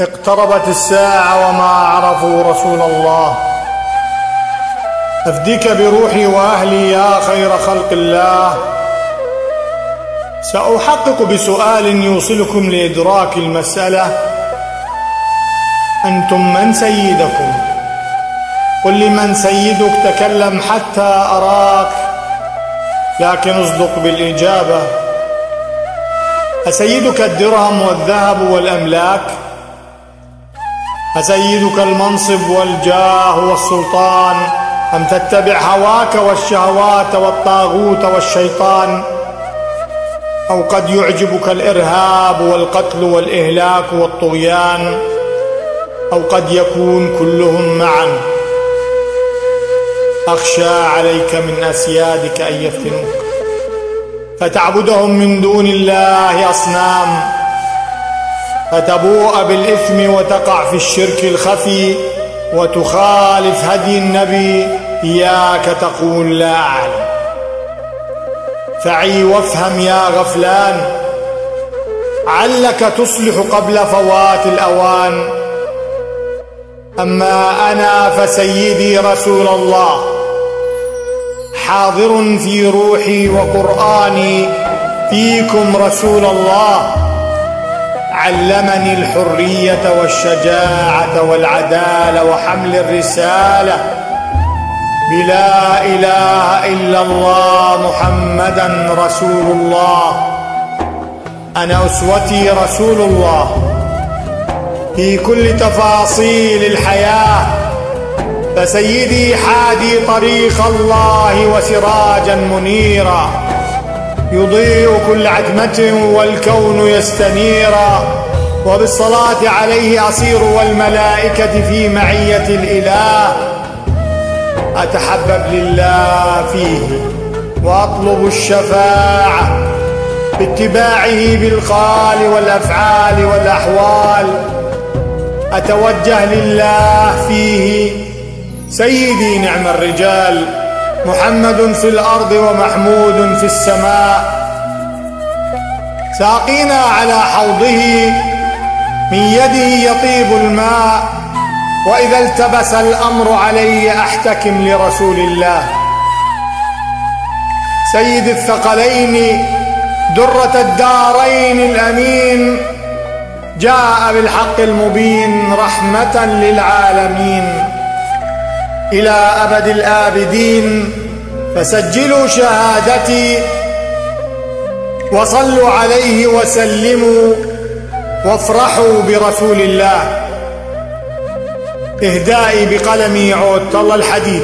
اقتربت الساعة وما عرفوا رسول الله. أفديك بروحي وأهلي يا خير خلق الله. سأحقق بسؤال يوصلكم لإدراك المسألة. أنتم من سيدكم؟ قل لي من سيدك تكلم حتى أراك. لكن اصدق بالإجابة. أسيدك الدرهم والذهب والأملاك؟ أسيدك المنصب والجاه والسلطان؟ أم تتبع هواك والشهوات والطاغوت والشيطان؟ أو قد يعجبك الإرهاب والقتل والإهلاك والطغيان؟ أو قد يكون كلهم معا؟ أخشى عليك من أسيادك أن يفتنوك. فتعبدهم من دون الله أصنام. فتبوء بالإثم وتقع في الشرك الخفي وتخالف هدي النبي إياك تقول لا أعلم. فعي وافهم يا غفلان علك تصلح قبل فوات الأوان. أما أنا فسيدي رسول الله حاضر في روحي وقرآني فيكم رسول الله. علمني الحرية والشجاعة والعدالة وحمل الرسالة. بلا إله إلا الله محمدا رسول الله. أنا أسوتي رسول الله. في كل تفاصيل الحياة. فسيدي حادي طريق الله وسراجا منيرا. يضيء كل عتمة والكون يستنيرا وبالصلاة عليه أصير والملائكة في معية الإله. أتحبب لله فيه وأطلب الشفاعة باتباعه بالقال والأفعال والأحوال. أتوجه لله فيه سيدي نعم الرجال. محمد في الأرض ومحمود في السماء. ساقينا على حوضه من يده يطيب الماء. وإذا التبس الأمر علي أحتكم لرسول الله. سيد الثقلين درة الدارين الأمين. جاء بالحق المبين رحمة للعالمين. إلى أبد الآبدين فسجلوا شهادتي وصلوا عليه وسلموا وافرحوا برسول الله. إهدائي بقلمي عود الله الحديد.